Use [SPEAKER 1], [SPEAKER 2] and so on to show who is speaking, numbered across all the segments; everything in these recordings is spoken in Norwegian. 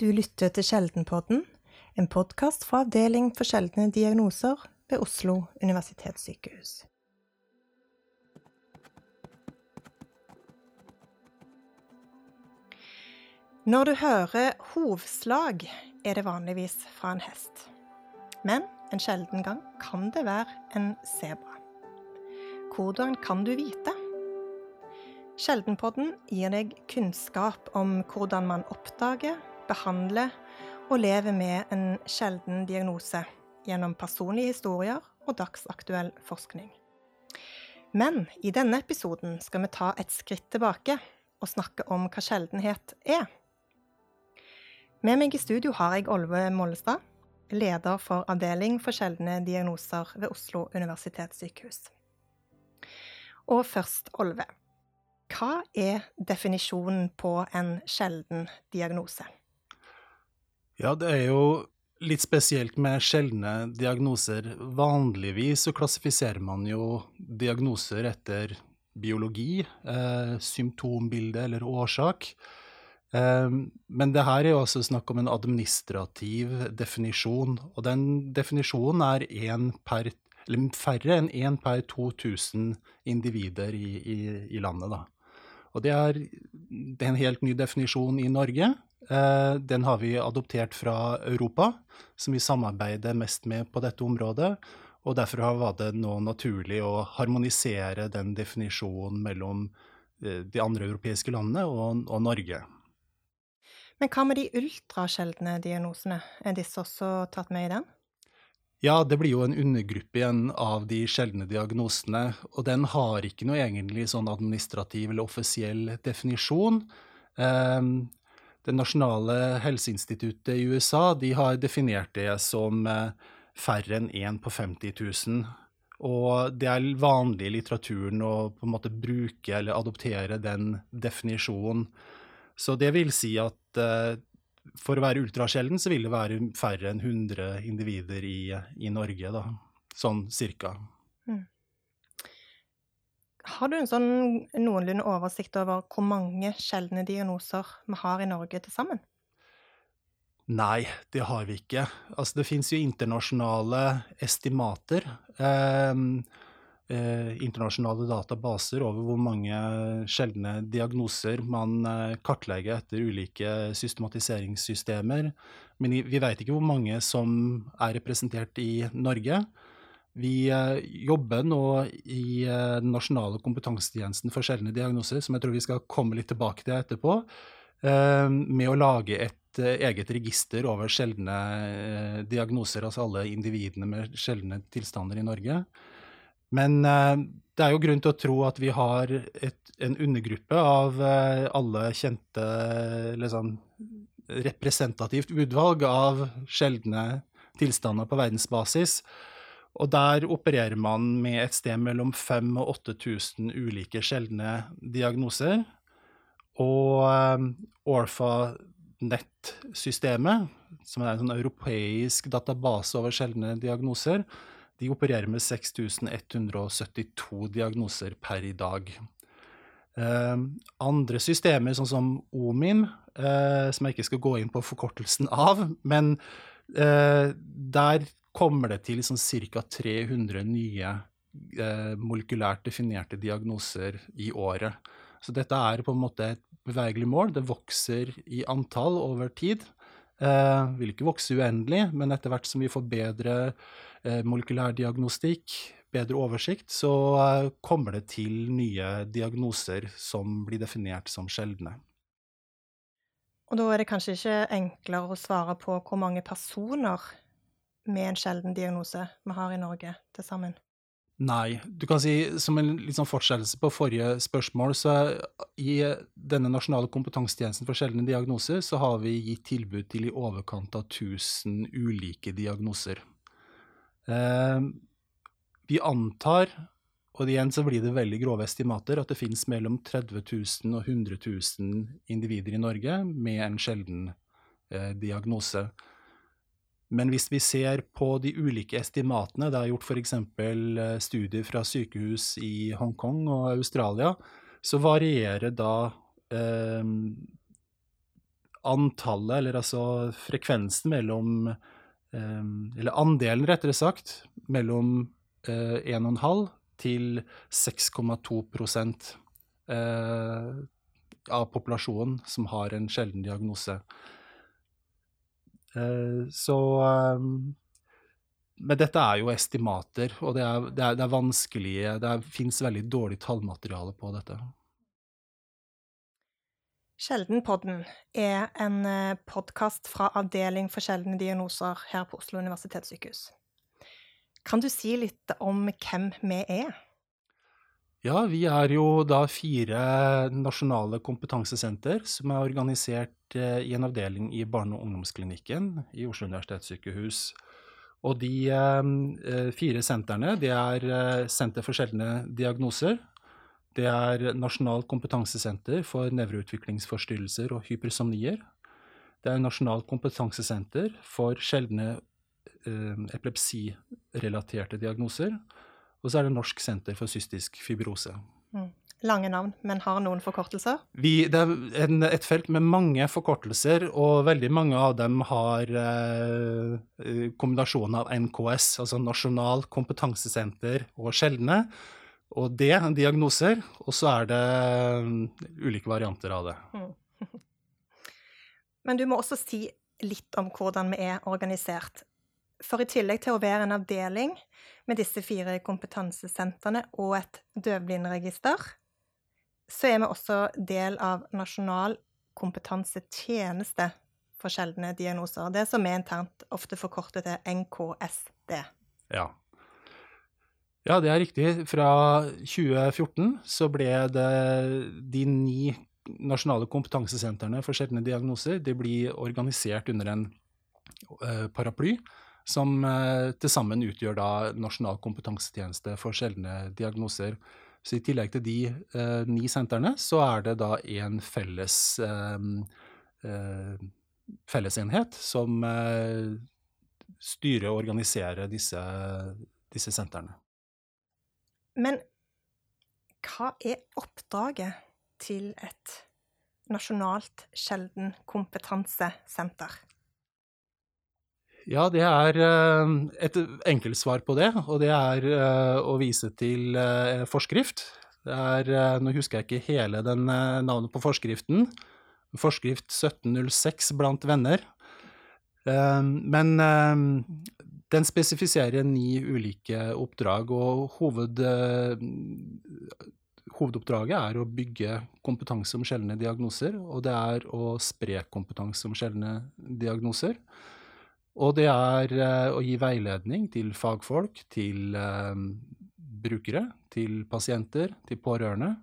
[SPEAKER 1] Du lytter til Sjeldenpodden, en podkast fra Avdeling for sjeldne diagnoser ved Oslo universitetssykehus. Når du hører hovslag, er det vanligvis fra en hest. Men en sjelden gang kan det være en sebra. Hvordan kan du vite? Sjeldenpodden gir deg kunnskap om hvordan man oppdager, behandler og lever med en sjelden diagnose gjennom personlige historier og dagsaktuell forskning. Men i denne episoden skal vi ta et skritt tilbake og snakke om hva sjeldenhet er. Med meg i studio har jeg Olve Mollestad, leder for Avdeling for sjeldne diagnoser ved Oslo universitetssykehus. Og først, Olve. Hva er definisjonen på en sjelden diagnose?
[SPEAKER 2] Ja, det er jo litt spesielt med sjeldne diagnoser. Vanligvis så klassifiserer man jo diagnoser etter biologi, eh, symptombilde eller årsak. Eh, men det her er jo også snakk om en administrativ definisjon, og den definisjonen er en per færre enn én per 2000 individer i, i, i landet. Da. Og det er, det er, en helt ny definisjon i Norge. Eh, den har vi adoptert fra Europa, som vi samarbeider mest med på dette området. Og derfor var det nå naturlig å harmonisere den definisjonen mellom eh, de andre europeiske landene og, og Norge.
[SPEAKER 1] Men hva med de ultrasjeldne diagnosene, er disse også tatt med i den?
[SPEAKER 2] Ja, det blir jo en undergruppe igjen av de sjeldne diagnosene, og den har ikke noe egentlig sånn administrativ eller offisiell definisjon. Um, det nasjonale helseinstituttet i USA de har definert det som uh, færre enn én på 50 000. Og det er vanlig i litteraturen å på en måte bruke eller adoptere den definisjonen. Så det vil si at uh, for å være ultrasjelden så vil det være færre enn 100 individer i, i Norge, da. Sånn cirka.
[SPEAKER 1] Har du en sånn noenlunde oversikt over hvor mange sjeldne diagnoser vi har i Norge til sammen?
[SPEAKER 2] Nei, det har vi ikke. Altså, det fins jo internasjonale estimater. Eh, eh, internasjonale databaser over hvor mange sjeldne diagnoser man eh, kartlegger etter ulike systematiseringssystemer. Men vi vet ikke hvor mange som er representert i Norge. Vi eh, jobber nå i eh, den nasjonale kompetansetjenesten for sjeldne diagnoser, som jeg tror vi skal komme litt tilbake til etterpå, eh, med å lage et eget register over sjeldne diagnoser, altså alle individene med sjeldne tilstander i Norge. Men det er jo grunn til å tro at vi har et, en undergruppe av alle kjente liksom, representativt utvalg av sjeldne tilstander på verdensbasis. Og der opererer man med et sted mellom 5000 og 8000 ulike sjeldne diagnoser. Og um, Orphanet-systemet, som er en sånn europeisk database over sjeldne diagnoser, de opererer med 6172 diagnoser per i dag. Eh, andre systemer, sånn som OMIM, eh, som jeg ikke skal gå inn på forkortelsen av, men eh, der kommer det til sånn ca. 300 nye eh, molekylært definerte diagnoser i året. Så dette er på en måte et bevegelig mål. Det vokser i antall over tid. Eh, vil ikke vokse uendelig, men etter hvert som vi får bedre Eh, molekylærdiagnostikk, bedre oversikt, så eh, kommer det til nye diagnoser som blir definert som sjeldne.
[SPEAKER 1] Og da er det kanskje ikke enklere å svare på hvor mange personer med en sjelden diagnose vi har i Norge til sammen?
[SPEAKER 2] Nei. Du kan si, som en liksom fortsettelse på forrige spørsmål, så i denne nasjonale kompetansetjenesten for sjeldne diagnoser, så har vi gitt tilbud til i overkant av 1000 ulike diagnoser. Eh, vi antar, og igjen så blir det veldig grove estimater, at det finnes mellom 30 000 og 100 000 individer i Norge med en sjelden eh, diagnose. Men hvis vi ser på de ulike estimatene, det er gjort f.eks. Eh, studier fra sykehus i Hongkong og Australia, så varierer da eh, antallet, eller altså frekvensen mellom eh, Eller andelen, rettere sagt, mellom 1,5 til 6,2 eh, av populasjonen som har en sjelden diagnose. Eh, så eh, Men dette er jo estimater, og det er, det er, det er vanskelig Det fins veldig dårlig tallmateriale på dette.
[SPEAKER 1] Sjeldenpodden er en podkast fra Avdeling for sjeldne diagnoser her på Oslo universitetssykehus. Kan du si litt om hvem vi er?
[SPEAKER 2] Ja, vi er jo da fire nasjonale kompetansesenter som er organisert eh, i en avdeling i barne- og ungdomsklinikken i Oslo universitetssykehus. Og de eh, fire sentrene, det er eh, Senter for sjeldne diagnoser. Det er Nasjonalt kompetansesenter for nevroutviklingsforstyrrelser og hypersomnier. Det er Nasjonalt kompetansesenter for sjeldne epilepsirelaterte diagnoser. Og så er det Norsk senter for cystisk fibrose. Mm.
[SPEAKER 1] Lange navn, men har noen forkortelser?
[SPEAKER 2] Vi, det er en, et felt med mange forkortelser, og veldig mange av dem har eh, kombinasjonen av NKS, altså Nasjonal kompetansesenter og sjeldne, og D, diagnoser, og så er det um, ulike varianter av det. Mm.
[SPEAKER 1] Men du må også si litt om hvordan vi er organisert. For i tillegg til å være en avdeling med disse fire kompetansesentrene og et døvblindregister, så er vi også del av Nasjonal kompetansetjeneste for sjeldne diagnoser. Det som er internt ofte forkortet til NKSD.
[SPEAKER 2] Ja. ja, det er riktig. Fra 2014 så ble det de ni nasjonale kompetansesentrene for sjeldne diagnoser de blir organisert under en uh, paraply som eh, til sammen utgjør da Nasjonal kompetansetjeneste for sjeldne diagnoser. Så I tillegg til de eh, ni sentrene, så er det da en felles eh, eh, fellesenhet som eh, styrer og organiserer disse, disse sentrene.
[SPEAKER 1] Men hva er oppdraget til et nasjonalt sjelden kompetansesenter?
[SPEAKER 2] Ja, det er eh, et enkelt svar på det, og det er eh, å vise til eh, forskrift. Det er, nå husker jeg ikke hele den navnet på forskriften. Forskrift 1706 blant venner. Men den spesifiserer ni ulike oppdrag, og hoved, hovedoppdraget er å bygge kompetanse om sjeldne diagnoser, og det er å spre kompetanse om sjeldne diagnoser. Og det er uh, å gi veiledning til fagfolk, til uh, brukere, til pasienter, til pårørende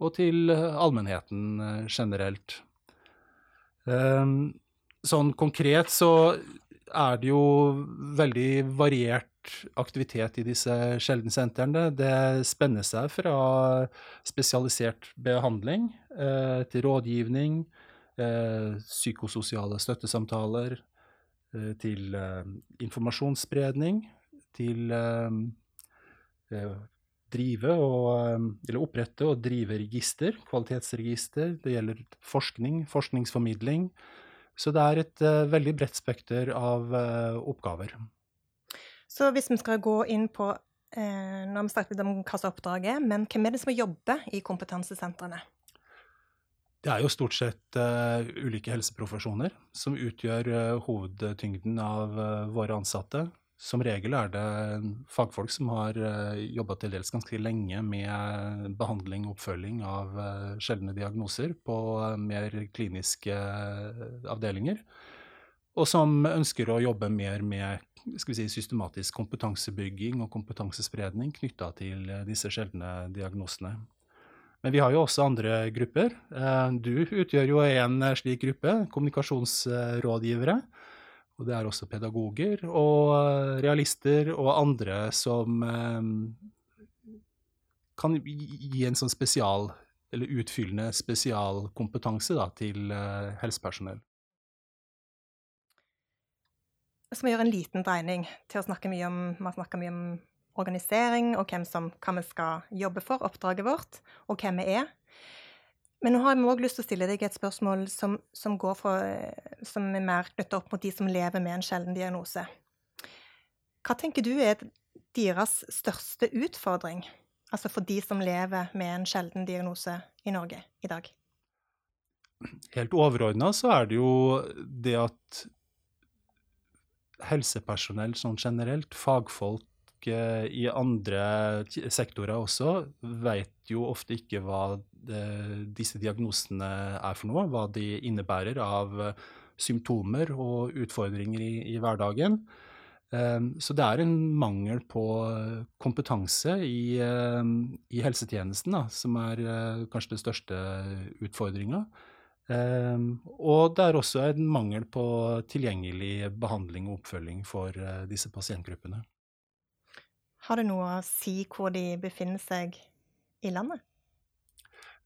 [SPEAKER 2] og til uh, allmennheten generelt. Ehm, sånn konkret så er det jo veldig variert aktivitet i disse sjeldensentrene. Det spenner seg fra spesialisert behandling til rådgivning, psykososiale støttesamtaler, Eh, til eh, informasjonsspredning, til eh, drive og, eller opprette og drive register, kvalitetsregister. Det gjelder forskning, forskningsformidling. Så det er et veldig bredt spekter av oppgaver.
[SPEAKER 1] Så hvis vi skal gå inn på Nå har vi snakket om hva som er oppdraget, men hvem er det som jobber i kompetansesentrene?
[SPEAKER 2] Det er jo stort sett uh, ulike helseprofesjoner som utgjør uh, hovedtyngden av uh, våre ansatte. Som regel er det fagfolk som har uh, jobba til dels ganske lenge med behandling og oppfølging av sjeldne diagnoser på mer kliniske avdelinger. Og som ønsker å jobbe mer med si, systematisk kompetansebygging og kompetansespredning knytta til disse sjeldne diagnosene. Men vi har jo også andre grupper. Eh, du utgjør jo en eh, slik gruppe, kommunikasjonsrådgivere. Og det er også pedagoger og eh, realister og andre som kan gi en sånn spesial, eller utfyllende spesialkompetanse da, til helsepersonell.
[SPEAKER 1] Så vi gjør en liten dreining til å snakke mye om, snakker mye om organisering og hvem som, hva vi skal jobbe for, oppdraget vårt, og hvem vi er. Men nå har jeg òg lyst til å stille deg et spørsmål som, som, for, som er mer knytta opp mot de som lever med en sjelden diagnose. Hva tenker du er deres største utfordring, altså for de som lever med en sjelden diagnose i Norge i dag?
[SPEAKER 2] Helt overordna så er det jo det at helsepersonell sånn generelt, fagfolk i andre sektorer også, vet jo ofte ikke hva disse diagnosene er for noe, hva de innebærer av symptomer og utfordringer i, i hverdagen. Ehm, så det er en mangel på kompetanse i, i helsetjenesten da, som er eh, kanskje den største utfordringa. Og det er også en mangel på tilgjengelig behandling og oppfølging for eh, disse pasientgruppene.
[SPEAKER 1] Har det noe å si hvor de befinner seg i landet?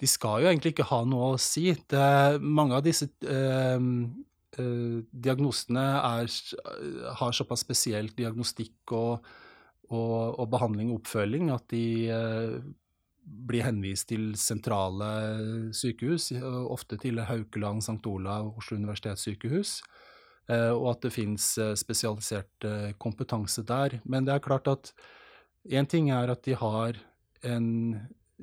[SPEAKER 2] De skal jo egentlig ikke ha noe å si. Det, mange av disse eh, eh, diagnosene er, har såpass spesiell diagnostikk og, og, og, behandling og oppfølging at de eh, blir henvist til sentrale sykehus, ofte til Haukeland, St. Olav, Oslo universitetssykehus. Eh, og at det finnes eh, spesialisert kompetanse der. Men det er klart at én ting er at de har en,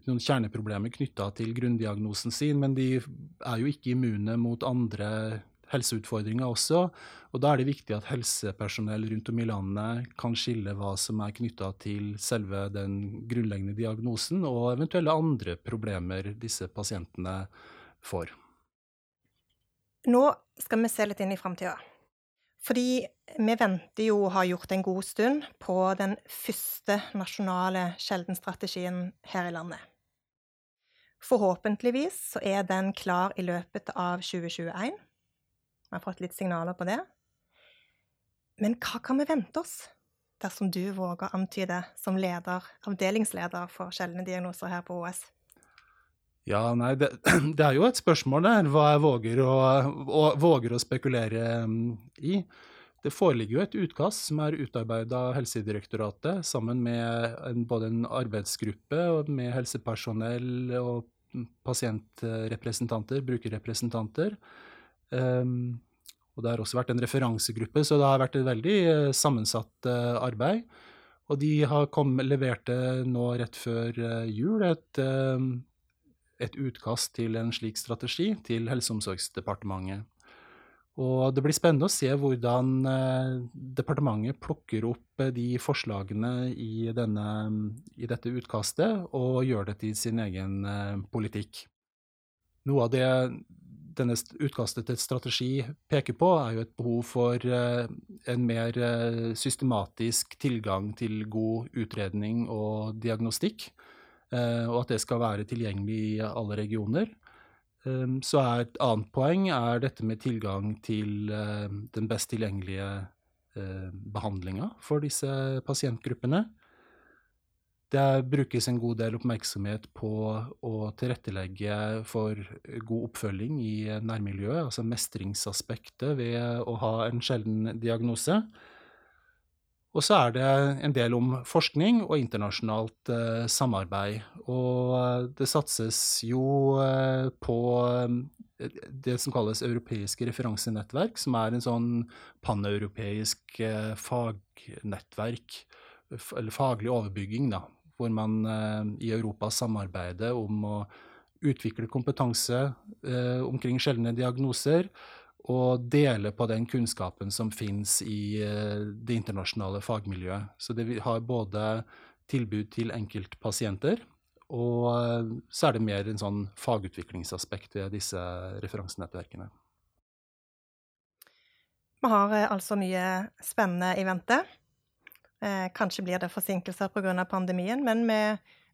[SPEAKER 2] noen kjerneproblemer knytta til grunndiagnosen sin, men de er jo ikke immune mot andre helseutfordringer også. Og da er det viktig at helsepersonell rundt om i landet kan skille hva som er knytta til selve den grunnleggende diagnosen, og eventuelle andre problemer disse pasientene får.
[SPEAKER 1] Nå skal vi se litt inn i framtida. Fordi vi venter jo og har gjort en god stund på den første nasjonale sjeldenstrategien her i landet. Forhåpentligvis så er den klar i løpet av 2021. Vi har fått litt signaler på det. Men hva kan vi vente oss, dersom du våger å antyde som leder, avdelingsleder for sjeldne diagnoser her på OS?
[SPEAKER 2] Ja, nei, det, det, er jo et spørsmål der, hva jeg våger å, å, våger å spekulere mm, i. Det foreligger jo et utkast som er utarbeidet av Helsedirektoratet sammen med en, både en arbeidsgruppe med helsepersonell og pasientrepresentanter, brukerrepresentanter. Um, og det har også vært en referansegruppe, så det har vært et veldig uh, sammensatt uh, arbeid. Og de har kom, leverte nå rett før uh, jul et uh, et utkast til en slik strategi til Helse- og omsorgsdepartementet. Og det blir spennende å se hvordan eh, departementet plukker opp eh, de forslagene i, denne, i, dette utkastet og gjør det til sin egen eh, politikk. Noe av det denne utkastet til strategi peker på, er jo et behov for en mer systematisk tilgang til god utredning og diagnostikk. Eh, og at det skal være tilgjengelig i alle regioner. Ehm, så er et annet poeng er dette med tilgang til eh, den best tilgjengelige eh, behandlinga for disse pasientgruppene. Det brukes en god del oppmerksomhet på å tilrettelegge for god oppfølging i nærmiljøet, altså mestringsaspektet ved å ha en sjelden diagnose. Og så er det en del om forskning og internasjonalt eh, samarbeid. Og eh, det satses jo eh, på eh, det som kalles europeiske referansenettverk, som er en sånn paneuropeisk eh, fagnettverk, eller faglig overbygging, da, hvor man eh, i Europa samarbeider om å utvikle kompetanse omkring sjeldne diagnoser og dele på den kunnskapen som finnes i eh, det internasjonale fagmiljøet. Så det har både tilbud til enkeltpasienter, og eh, så er det mer en sånn fagutviklingsaspekt ved disse referansenettverkene.
[SPEAKER 1] Vi har eh, altså mye spennende i vente. Kanskje blir det forsinkelser pga. pandemien, men vi,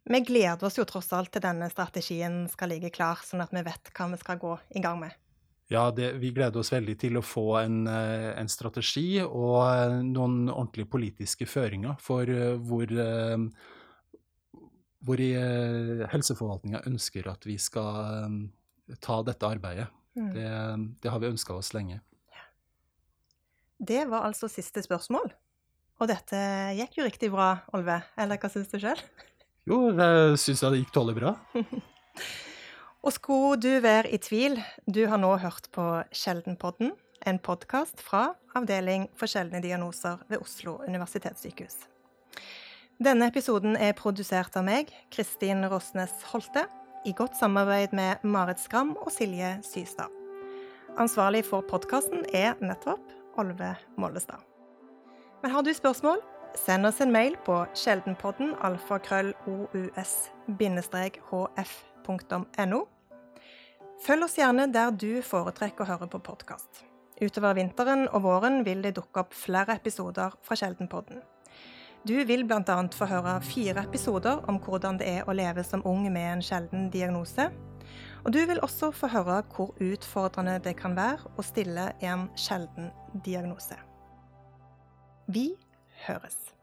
[SPEAKER 1] vi gleder oss jo tross alt til denne strategien skal ligge klar, sånn at vi vet hva vi skal gå i gang med.
[SPEAKER 2] Ja, det, vi gleder oss veldig til å få en, eh, en, strategi og eh, noen ordentlige politiske føringer for eh, hvor, hvor helseforvaltninga ønsker at vi skal ta dette arbeidet. Mm. Det, det, har vi ønska oss lenge.
[SPEAKER 1] Det var altså siste spørsmål. Og dette gikk jo riktig bra, Olve. Eller hva syns du sjøl?
[SPEAKER 2] Jo, jeg syns det gikk tålelig bra.
[SPEAKER 1] Og skulle du være i tvil, du har nå hørt på Sjeldenpodden, en podkast fra Avdeling for sjeldne diagnoser ved Oslo universitetssykehus. Denne episoden er produsert av meg, Kristin Rosnes Holte, i godt samarbeid med Marit Skram og Silje Systad. Ansvarlig for podkasten er nettopp Olve Mollestad. Men har du spørsmål, send oss en mail på sjeldenpodden alfakrøll-os-hf.no. Følg oss gjerne der du foretrekker å høre på podkast. Utover vinteren og våren vil det dukke opp flere episoder fra Sjeldenpodden. Du vil bl.a. få høre fire episoder om hvordan det er å leve som ung med en sjelden diagnose. Og du vil også få høre hvor utfordrende det kan være å stille en sjelden diagnose. Vi høres.